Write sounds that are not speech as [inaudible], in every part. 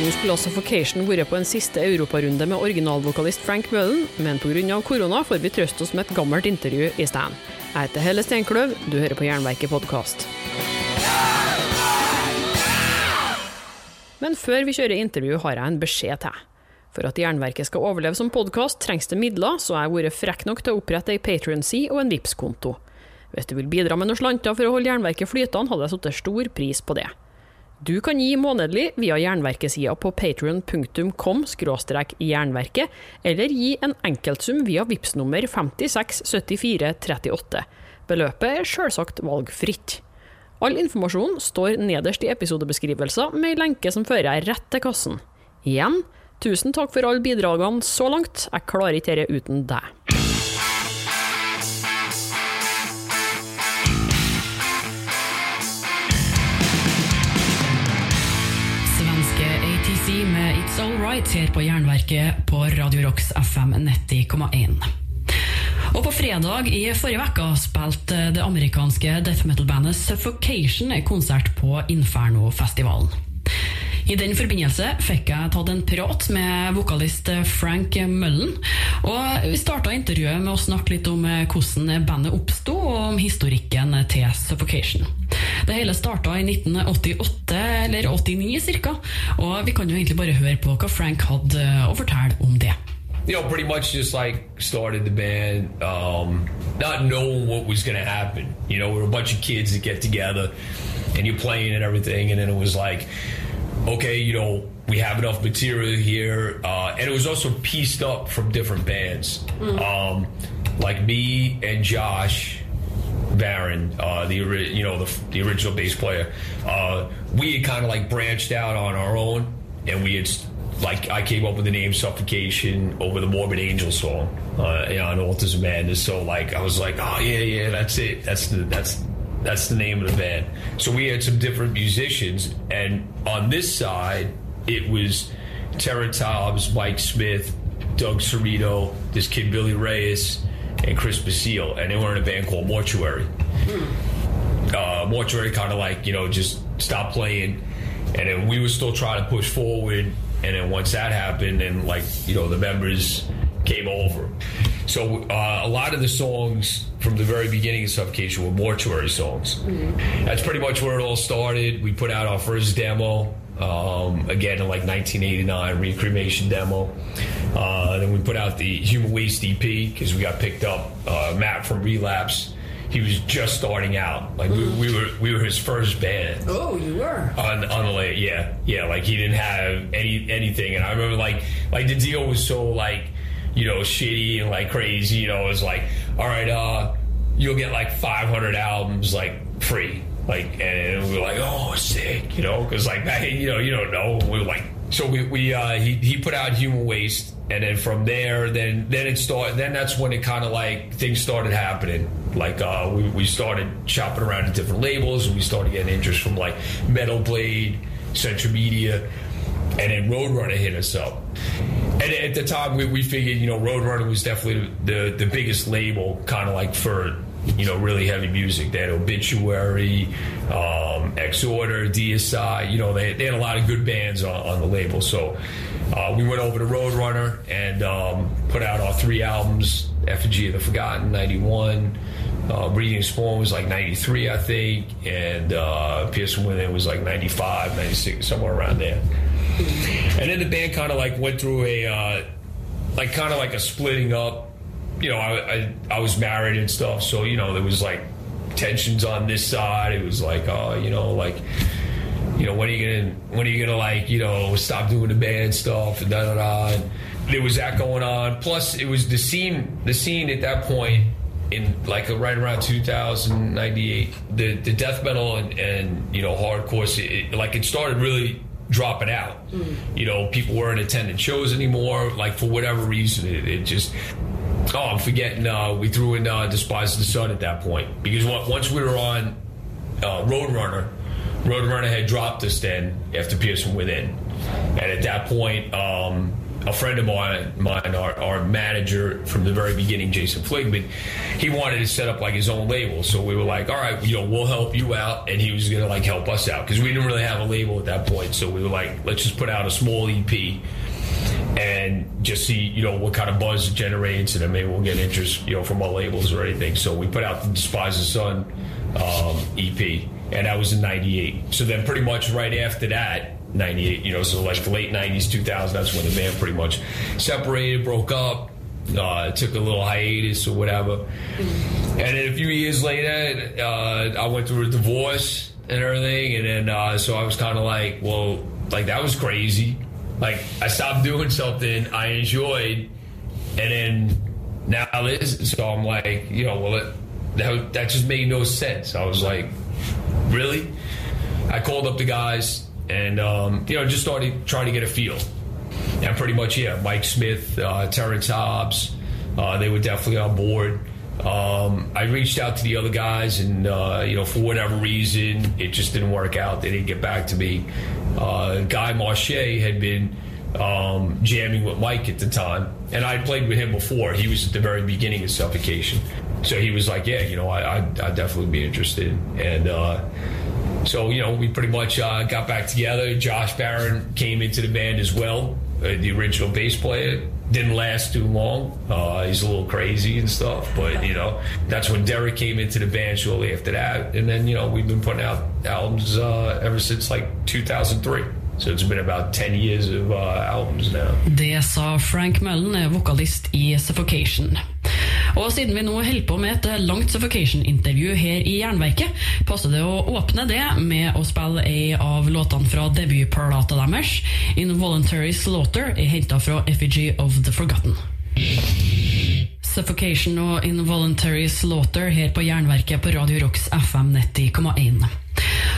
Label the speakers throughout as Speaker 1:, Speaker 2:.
Speaker 1: Nå skulle også Focation vært på en siste europarunde med originalvokalist Frank Mullen, men pga. korona får vi trøste oss med et gammelt intervju i stand. Jeg heter Helle Steinkløv, du hører på Jernverket podkast. Men før vi kjører intervju, har jeg en beskjed til. For at Jernverket skal overleve som podkast, trengs det midler, så jeg har vært frekk nok til å opprette ei Patrion-side og en Vipps-konto. Hvis du vil bidra med noen slanter for å holde Jernverket flytende, hadde jeg satt stor pris på det. Du kan gi månedlig via Jernverkesida på patrion.com jernverket, eller gi en enkeltsum via VIPS nummer 567438. Beløpet er selvsagt valgfritt. All informasjon står nederst i episodebeskrivelser med ei lenke som fører rett til kassen. Igjen, tusen takk for alle bidragene så langt, jeg klarer ikke dette uten deg. Med Right her på Jernverket på Radio Rocks FM 90,1. Og på fredag i forrige uke spilte det amerikanske death metal-bandet Suffocation konsert på Inferno-festivalen. I den forbindelse fikk jeg tatt en prat med vokalist Frank Møllen. Og vi starta intervjuet med å snakke litt om hvordan bandet oppsto, og om historikken til Suffocation. Det hele starta i 1988, eller 89 ca. Og vi kan jo egentlig bare høre på hva Frank hadde å fortelle om det.
Speaker 2: you know, pretty much just like started the band, um, not knowing what was going to happen. You know, we were a bunch of kids that get together and you're playing and everything. And then it was like, okay, you know, we have enough material here. Uh, and it was also pieced up from different bands. Um, like me and Josh. Barohn, uh, the you know the, the original bass player, uh, we had kind of like branched out on our own, and we had like I came up with the name Suffocation over the Morbid Angel song uh, on Altars of Madness. So like I was like, oh yeah, yeah, that's it. That's the that's that's the name of the band. So we had some different musicians, and on this side it was Terrance Hobbs, Mike Smith, Doug Cerrito, this kid Billy Reyes, and Chris Basile, and they were in a band called Mortuary uh, Mortuary kind of like, you know, just stopped playing. And then we were still trying to push forward. And then once that happened, and like, you know, the members came over. So uh, a lot of the songs from the very beginning of Suffocation were mortuary songs. That's pretty much where it all started. We put out our first demo. Um, again, in like 1989, Reincremation demo. Uh, then we put out the Human Waste EP because we got picked up. Uh, Matt from Relapse he was just starting out. Like we, we were, we were his first band
Speaker 1: Oh, you were?
Speaker 2: on on the late. Yeah, yeah. Like he didn't have any anything, and I remember like like the deal was so like you know shitty and like crazy. You know, it was like all right, uh, you'll get like 500 albums like free. Like and we were like, oh, sick, you know, because like [laughs] you know, you don't know. We were like, so we we uh, he he put out Human Waste, and then from there, then then it started. Then that's when it kind of like things started happening. Like uh, we we started shopping around at different labels, and we started getting interest from like Metal Blade, Century Media, and then Roadrunner hit us up. And at the time, we, we figured, you know, Roadrunner was definitely the the biggest label, kind of like for you know really heavy music. They had Obituary, um, Exhorder, DSI. You know, they, they had a lot of good bands on, on the label. So uh, we went over to Roadrunner and um, put out our three albums: Effigy of the Forgotten, '91. Uh, Breeding Spawn was like 93, I think, and uh, Pierced from Within was like 95, 96, somewhere around there. And then the band kind of like went through a, uh, like kind of like a splitting up. You know, I, I I was married and stuff, so you know there was like tensions on this side. It was like, oh, you know, like, you know, when are you gonna when are you gonna like you know stop doing the band stuff and da da da. And there was that going on. Plus, it was the scene. The scene at that point in like right around 2098 the the death metal and, and you know hardcore it, like it started really dropping out mm. you know people weren't attending shows anymore like for whatever reason it, it just oh i'm forgetting uh, we threw in uh, despise the sun at that point because once we were on uh, roadrunner roadrunner had dropped us then after from within and at that point um, a friend of mine, mine our, our manager from the very beginning, Jason Fligman, he wanted to set up like his own label. So we were like, all right, you know, we'll help you out, and he was going to like help us out because we didn't really have a label at that point. So we were like, let's just put out a small EP and just see, you know, what kind of buzz it generates, and then maybe we'll get interest, you know, from our labels or anything. So we put out the Despise the Sun um, EP, and that was in '98. So then, pretty much right after that, '98, you know, so like late '90s, 2000, that's when the band pretty much separated, broke up. Uh, took a little hiatus or whatever, and then a few years later, uh, I went through a divorce and everything, and then uh, so I was kind of like, well, like that was crazy like I stopped doing something I enjoyed, and then now this. So I'm like, you know, well, it, that that just made no sense. I was like, really? I called up the guys and um, you know just started trying to get a feel. And pretty much, yeah, Mike Smith, uh, Terrance Hobbs, uh, they were definitely on board. Um, I reached out to the other guys, and uh, you know, for whatever reason, it just didn't work out. They didn't get back to me. Uh, Guy Marchais had been um, jamming with Mike at the time, and I played with him before. He was at the very beginning of Suffocation, so he was like, "Yeah, you know, I, I'd, I'd definitely be interested." And uh, so, you know, we pretty much uh, got back together. Josh Barohn came into the band as well, uh, the original bass player didn't last too long. Uh, he's a little crazy and stuff, but you know that's when Derek came into the band shortly after that, and then you know we've been putting out albums uh, ever since like 2003. So it's been about 10 years of uh, albums now.
Speaker 1: Det sa Frank Mullen, vokalist i Suffocation. Og siden vi nå holder på med et langt Suffocation-intervju her i Jernverket, passer det å åpne det med å spille ei av låtene fra debutplata deres, 'Involuntary Slaughter', er henta fra 'Effigy of the Forgotten'. Suffocation og Involuntary Slaughter her på Jernverket på Radio Rocks FM 90,1.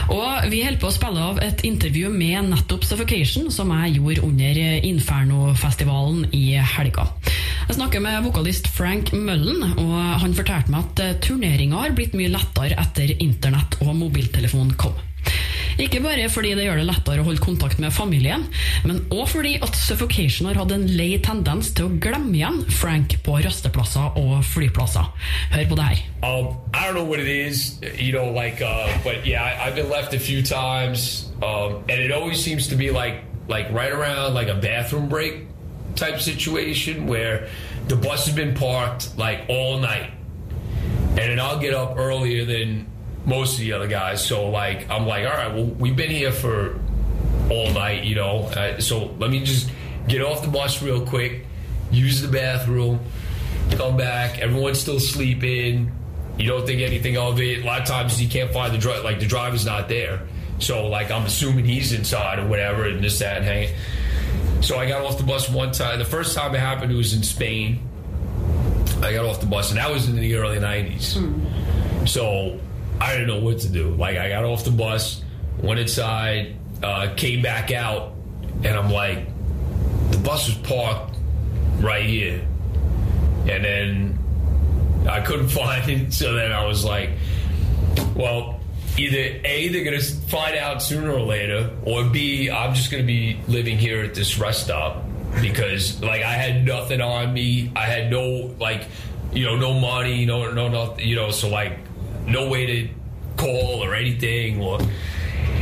Speaker 1: Og vi holder på å spille av et intervju med nettopp Suffocation, som jeg gjorde under Inferno-festivalen i helga. Jeg snakker med vokalist Frank Møllen, og han fortalte meg at turneringa har blitt mye lettere etter internett og mobiltelefon kom. Ikke bare fordi det gjør det lettere å holde kontakt med familien, men òg fordi at Suffocation har hatt en lei tendens til å glemme igjen Frank på rasteplasser og flyplasser. Hør på det her.
Speaker 2: Um, I don't know what it is, you know, like, uh, but yeah, I, I've been left a few times, um, and it always like right around like a bathroom break type situation where the bus has been parked like all night, and then I'll get up earlier than most of the other guys. So like I'm like, all right, well we've been here for all night, you know. Uh, so let me just get off the bus real quick, use the bathroom, come back. Everyone's still sleeping. You don't think anything of it. A lot of times you can't find the driver, like the driver's not there. So like I'm assuming he's inside or whatever, and this that and hanging. So I got off the bus one time. The first time it happened, it was in Spain. I got off the bus, and that was in the early '90s. So I didn't know what to do. Like I got off the bus, went inside, uh, came back out, and I'm like, the bus was parked right here, and then I couldn't [laughs] find it. So then I was like, well, either A, they're going to find out sooner or later, or B, I'm just going to be living here at this rest stop because, like, I had nothing on me. I had no, like, you know, no money, no, no, no, you know, so, like, no way to call or anything or.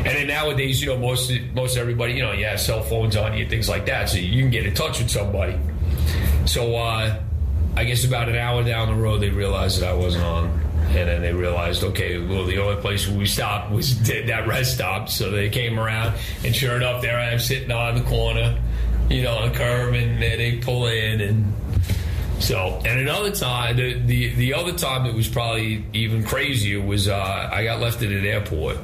Speaker 2: And then nowadays, you know, most most everybody, you know, you have cell phones on you, things like that, so you can get in touch with somebody. So uh, I guess about an hour down the road, they realized that I wasn't on, and then they realized, okay, well, the only place we stopped was [laughs] that rest stop. So they came around, and sure enough, there I am sitting on the corner, you know, on the curb, and they pull in, and so, and another time, the, the the other time that was probably even crazier was uh, I got left at an airport.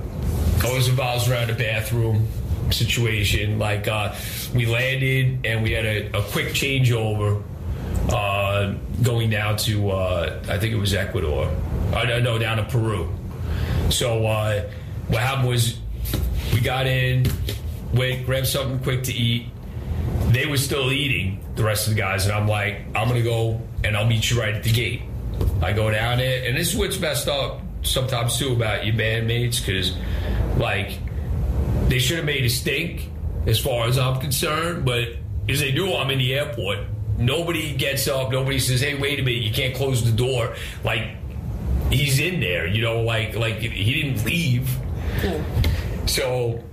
Speaker 2: I was involved around a bathroom situation. Like uh, we landed and we had a, a quick changeover uh, going down to uh, I think it was Ecuador. Uh, no, down to Peru. So uh, what happened was we got in, went, grabbed something quick to eat. They were still eating, the rest of the guys, and I'm like, I'm gonna go and I'll meet you right at the gate. I go down there, and this is what's messed up sometimes too about your bandmates, because like they should have made a stink as far as I'm concerned, but as they do, I'm in the airport. Nobody gets up. Nobody says, "Hey, wait a minute, you can't close the door." Like he's in there, you know, like like he didn't leave. So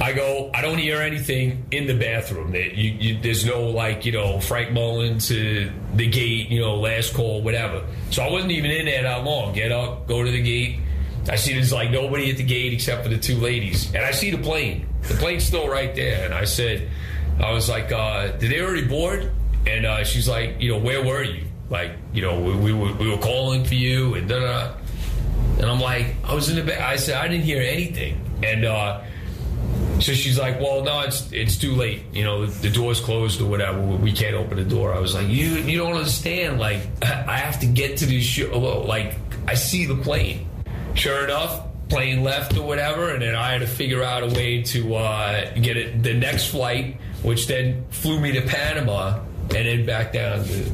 Speaker 2: I go. I don't hear anything in the bathroom. That you, you, there's no like you know Frank Mullen to the gate. You know, last call, whatever. So I wasn't even in there that long. Get up, go to the gate. I see there's like nobody at the gate except for the two ladies, and I see the plane. The plane's still right there, and I said, I was like, uh, "Did they already board?" And uh, she's like, "You know, where were you? Like, you know, we, we, were, we were calling for you, and da da." And I'm like, I was in the bed. I said, I didn't hear anything, and. uh so she's like, "Well, no, it's it's too late. You know, the, the door's closed or whatever. We can't open the door." I was like, "You you don't understand. Like, [laughs] I have to get to this show. Like, I see the plane. Sure enough, plane left or whatever, and then I had to figure out a way to uh, get it the next flight, which then flew me to Panama and then back down to.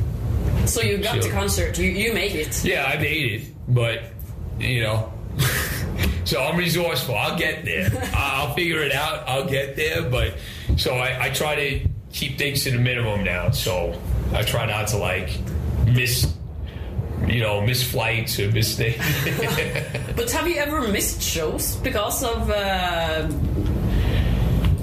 Speaker 1: So you got
Speaker 2: Sure.
Speaker 1: the concert. You you made it.
Speaker 2: Yeah, I made it, but you know. [laughs] so I'm resourceful. I'll get there. [laughs] I'll figure it out. I'll get there. But so I, I try to keep things to the minimum now. So I try not to like miss, you know, miss flights or miss things. [laughs]
Speaker 1: But have you ever missed shows because of uh,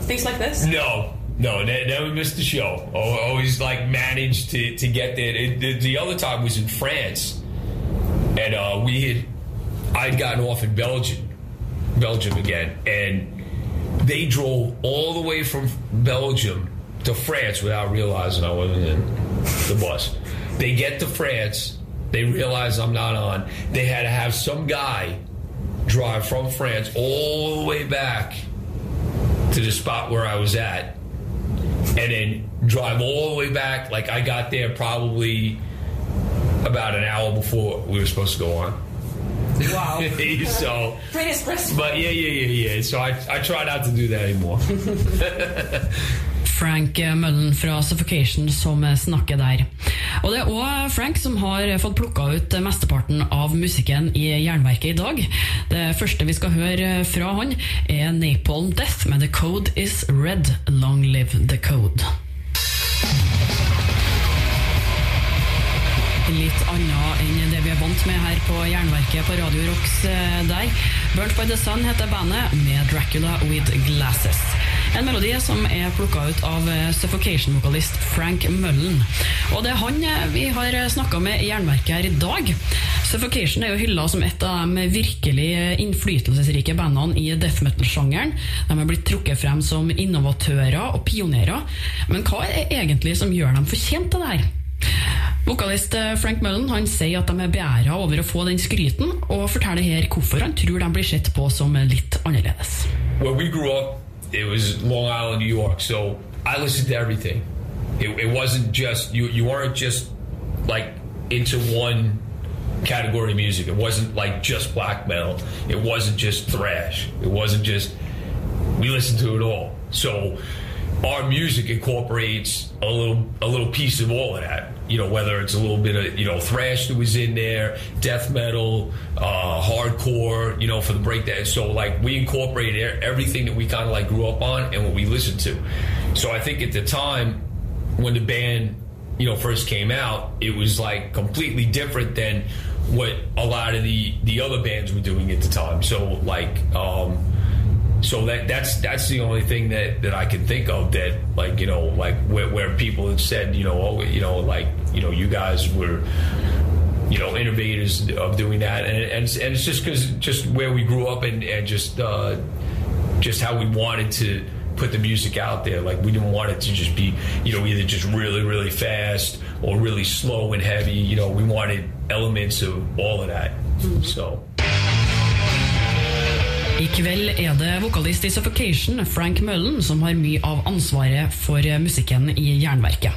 Speaker 1: things like this?
Speaker 2: no. No, ne- never missed the show. Al- Always like managed to, to get there. The, the other time was in France, and uh, we had I'd gotten off in Belgium, Belgium again, and they drove all the way from Belgium to France without realizing I wasn't in the bus. They get to France, they realize I'm not on. They had to have some guy drive from France all the way back to the spot where I was at, and then drive all the way back. Like I got there probably about an hour before we were supposed to go on.
Speaker 1: Wow. [laughs]
Speaker 2: so, but yeah, yeah, yeah, yeah. So I, I try not to do that anymore. [laughs]
Speaker 1: Frank Møllen fra Suffocation som snakker der. Og det er òg Frank som har fått plukka ut mesteparten av musikken i Jernverket i dag. Det første vi skal høre fra han, er Napalm Death med The Code Is Red. Long Live The Code. Litt annet enn det vi er vant med her på Jernverket på Radio Rocks eh, der. Burnt by the Sun heter bandet, med Dracula with Glasses. En melodi som er plukka ut av eh, Suffocation-vokalist Frank Mullen. Og det er han eh, vi har snakka med i Jernverket her i dag. Suffocation er jo hylla som et av de virkelig eh, innflytelsesrike bandene i death metal-sjangeren. De er blitt trukket frem som innovatører og pionerer. Men hva er det egentlig som gjør dem fortjent til det her? Vokalist Frank Mullen han sier at de er beæra over å få den skryten, og forteller her hvorfor han tror de blir sett på som litt annerledes.
Speaker 2: Well, we grew up, it was Long Island, New York. So I listened to everything. It, it wasn't just you. You weren't just like into one category of music. It wasn't like just black metal. It wasn't just thrash. It wasn't just. We listened to it all. So our music incorporates a little a little piece of all of that. You know, whether it's a little bit of you know thrash that was in there, death metal, uh, hardcore. You know, for the breakdown. So like we incorporated everything that we kind of like grew up on and what we listened to. So I think at the time when the band you know first came out, it was like completely different than what a lot of the the other bands were doing at the time. So like. um so that that's that's the only thing that that I can think of that like you know like where, where people have said you know oh you know like you know you guys were you know innovators of doing that. And and, it's- and it's just because just where we grew up and and just uh, just how we wanted to put the music out there. Like we didn't want it to just be you know either just really really fast or really slow and heavy. You know we wanted elements of all of that. So
Speaker 1: I kveld er det vokalist i Suffocation, Frank Mullen, som har mye av ansvaret for musikken i Jernverket.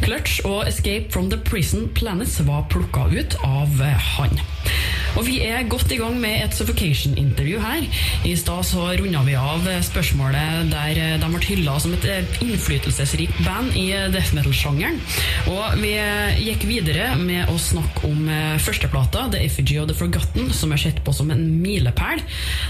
Speaker 1: Clutch og Escape from the Prison Planets var plukka ut av han. Og vi er godt i gang med et Suffocation-intervju her. I stad så runda vi av spørsmålet der de ble hylla som et innflytelsesrikt band i death metal-sjangeren. Og vi gikk videre med å snakke om førsteplata, The Effigy of the Forgotten, som er sett på som en milepæl.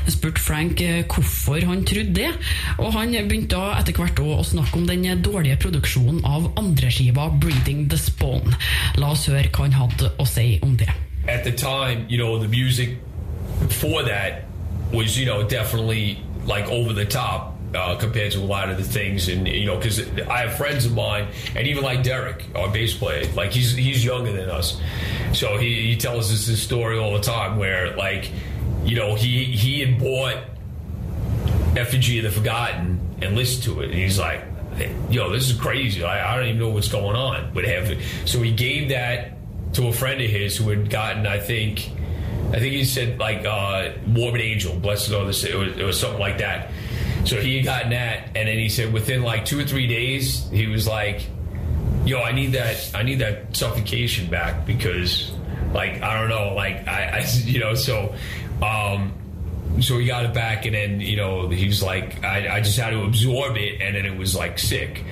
Speaker 1: Jeg spurte Frank hvorfor han trodde det, og han begynte da etter hvert å snakke om den dårlige produksjonen av andreskiva Breeding the Spawn. La oss høre hva han hadde å si om det.
Speaker 2: At the time, you know, the music for that was, you know, definitely like over the top. Uh, compared to a lot of the things, and you know, because I have friends of mine, and even like Derek, our bass player, like he's he's younger than us, so he, he tells us this story all the time where like, you know, he he had bought Effigy of the Forgotten and listened to it, and he's like, yo, this is crazy. I, I don't even know what's going on. But have so he gave that to a friend of his who had gotten, I think, I think he said like uh, Morbid Angel, blessed are the it was, it was something like that. So he had gotten that, and then he said within like two or three days, he was like, "Yo, I need that. I need that suffocation back because, like, I don't know, like, I, I [laughs] you know, so." Um, so he got it back, and then you know he was like, I, I just had to absorb it, and then it was like sick.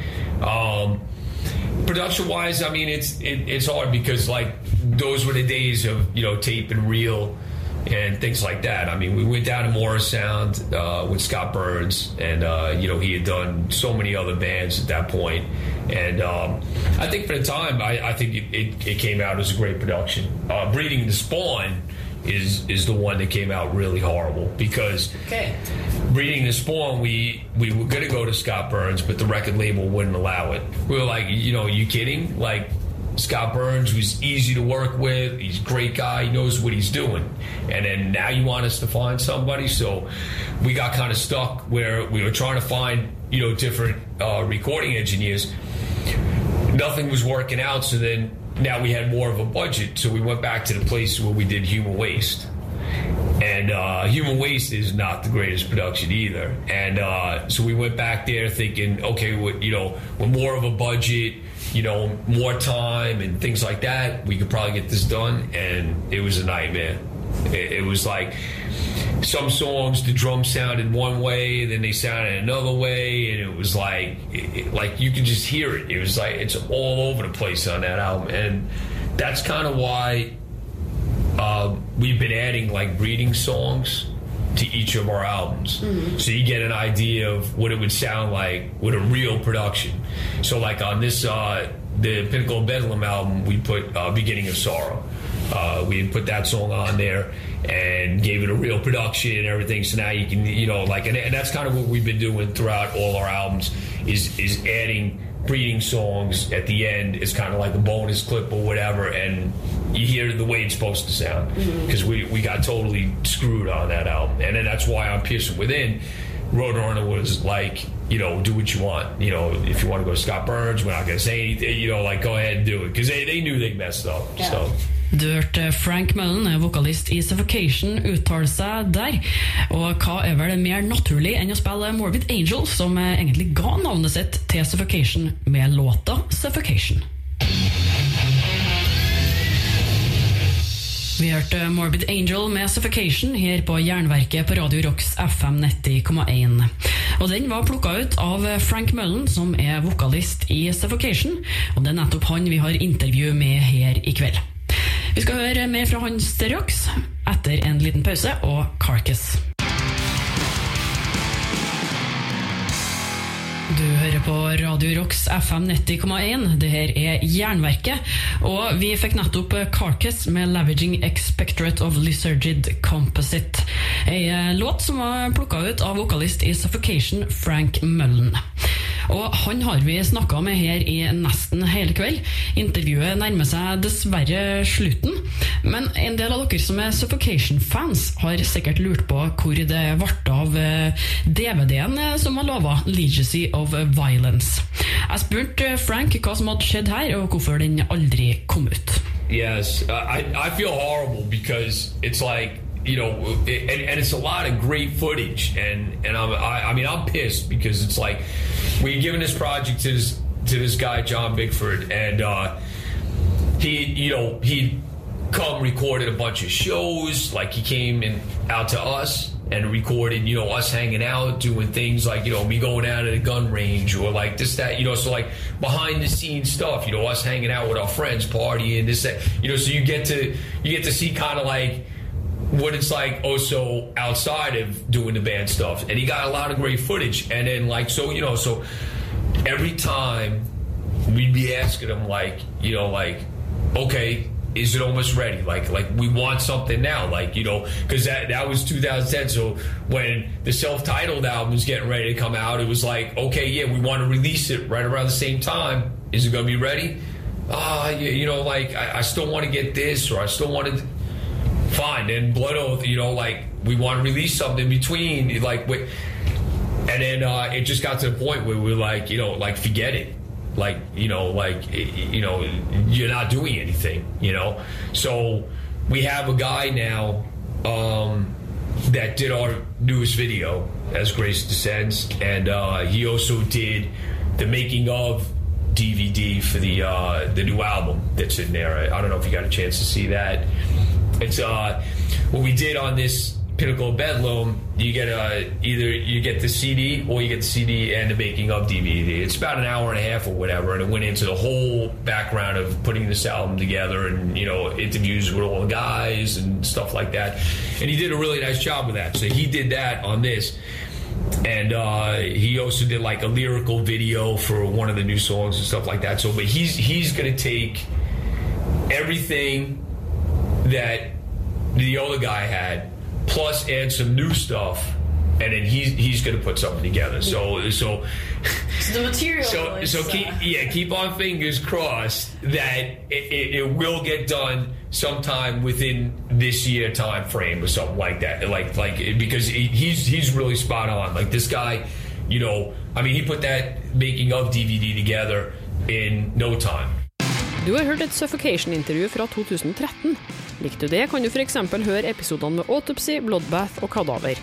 Speaker 2: Um, production wise, I mean, it's it, it's hard because like those were the days of you know tape and reel and things like that. I mean, we went down to Morrisound uh, with Scott Burns, and uh, you know he had done so many other bands at that point. And um, I think for the time, I, I think it, it, it, came out as a great production. Uh, Breeding the Spawn is is the one that came out really horrible because
Speaker 1: okay.
Speaker 2: Breeding the Spawn, we we were gonna go to Scott Burns, but the record label wouldn't allow it. We were like, you know, are you kidding? Like Scott Burns was easy to work with. He's a great guy. He knows what he's doing. And then now you want us to find somebody. So we got kind of stuck where we were trying to find, you know, different uh, recording engineers. Nothing was working out. So then now we had more of a budget. So we went back to the place where we did Human Waste. And uh, Human Waste is not the greatest production either. And uh, so we went back there thinking, okay, you know, with more of a budget, you know, more time and things like that, we could probably get this done. And it was a nightmare. It, it was like some songs the drums sounded one way, then they sounded another way, and it was like, it, like you could just hear it. It was like it's all over the place on that album, and that's kind of why uh, we've been adding like breeding songs to each of our albums. Mm-hmm. So you get an idea of what it would sound like with a real production. So like on this, uh, the Pinnacle of Bedlam album, we put uh, Beginning of Sorrow. Uh, we put that song on there and gave it a real production and everything. So now you can, you know, like, and, and that's kind of what we've been doing throughout all our albums is is adding breeding songs at the end is kind of like a bonus clip or whatever, and you hear the way it's supposed to sound because mm-hmm. we, we got totally screwed on that album, and then that's why on Piercing Within, Roadrunner was like, you know, do what you want. You know, if you want to go to Scott Burns, we're not going to say anything. You know, like go ahead and do it because they, they knew they messed up. Yeah. So.
Speaker 1: Du hørte Frank Mullen, vokalist i Suffocation, uttale seg der. Og hva er vel mer naturlig enn å spille Morbid Angel, som egentlig ga navnet sitt til Suffocation med låta Suffocation. Vi hørte Morbid Angel med Suffocation her på Jernverket på Radio Rocks FM 90,1. Og den var plukka ut av Frank Mullen, som er vokalist i Suffocation. Og det er nettopp han vi har intervju med her i kveld. Vi skal høre mer fra han straks, etter en liten pause og Carcass. Du hører på Radio Rocks FM 90,1. Det her er Jernverket. Og vi fikk nettopp Carcass med 'Lavaging Expectorate of Lysergid Composite'. Ei eh, låt som var plukka ut av vokalist i Suffocation, Frank Mullen. Og han har vi snakka med her i nesten hele kveld. Intervjuet nærmer seg dessverre slutten. Men en del av dere som er Suffocation-fans, har sikkert lurt på hvor det ble av eh, DVD-en eh, som var lova, 'Legacy of Violence'. Jeg spurte Frank hva som hadde skjedd her, og hvorfor den aldri kom ut.
Speaker 2: Yes, I, I feel horrible because it's like you know, and, and, it's a lot of great footage, and and I'm, I, I mean I'm pissed because it's like we given this project to this to this guy John Bigford, and uh, he you know he come recorded a bunch of shows. Like he came and out to us and recorded, you know, us hanging out, doing things like, you know, me going out at a gun range or like this, that, you know, so like behind the scenes stuff, you know, us hanging out with our friends, partying, this, that, you know, so you get to you get to see kind of like what it's like also outside of doing the band stuff. And he got a lot of great footage. And then like so, you know, so every time we'd be asking him like, you know, like, okay, is it almost ready? Like, like we want something now, like you know, because that that was 2010. So when the self-titled album was getting ready to come out, it was like, okay, yeah, we want to release it right around the same time. Is it going to be ready? Ah, you, you know, like I, I still want to get this, or I still want to. Fine, then Blood Oath, you know, like we want to release something in between, like, wait, and then uh, it just got to the point where we are like, you know, like forget it. Like you know like you know you're not doing anything you know? So we have a guy now um, that did our newest video as grace descends and uh, he also did the making of dvd for the uh, the new album that's in there. I don't know if you got a chance to see that it's uh what we did on this Pinnacle Bedlam, you get a either you get the CD or you get the CD and the making of DVD. It's about an hour and a half or whatever, and it went into the whole background of putting this album together and you know interviews with all the guys and stuff like that. And he did a really nice job with that. So he did that on this. And uh, he also did like a lyrical video for one of the new songs and stuff like that. So, but he's he's going to take everything that the other guy had plus add some new stuff and then he's he's going to put something together. So so
Speaker 1: so the material.
Speaker 2: So so keep uh, yeah keep on fingers crossed that it, it, it, will get done sometime within this year time frame or something like that. Like like because he's he's really spot on. Like this guy, you know, I mean he put that making of DVD together in no time.
Speaker 1: Du har hørt et Suffocation-intervju fra 2013. Likte du det, kan du f.eks. høre episodene med Autopsy, Bloodbath og Kadaver.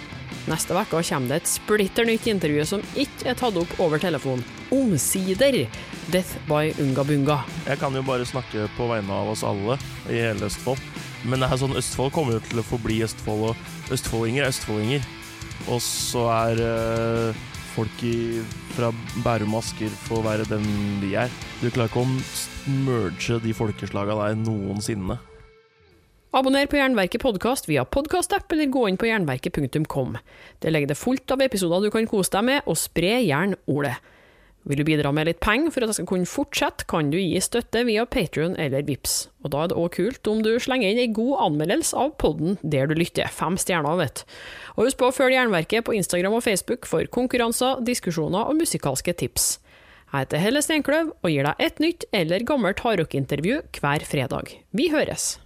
Speaker 1: Neste uke kommer det et splitter nytt intervju som ikke er tatt opp over telefon. Omsider! Death by Unga Bunga.
Speaker 3: Jeg kan jo bare snakke på vegne av oss alle i hele Østfold. Men det er sånn, Østfold kommer jo til å forbli Østfold, og østfoldinger er østfoldinger. Og så er øh, folk i, fra Bærum og Asker får være den de er. Du klarer ikke å merge de folkeslaga der noensinne.
Speaker 1: Abonner på Jernverket podkast via podkastapp, eller gå inn på jernverket.kom. Det legger det fullt av episoder du kan kose deg med, og spre gjerne ordet. Vil du bidra med litt penger for at jeg skal kunne fortsette, kan du gi støtte via Patrion eller Vips. Og da er det òg kult om du slenger inn ei god anmeldelse av podden der du lytter. Fem stjerner, vet Og husk på å følge Jernverket på Instagram og Facebook for konkurranser, diskusjoner og musikalske tips. Jeg heter Helle Steinkløv og gir deg et nytt eller gammelt hardrockintervju hver fredag. Vi høres!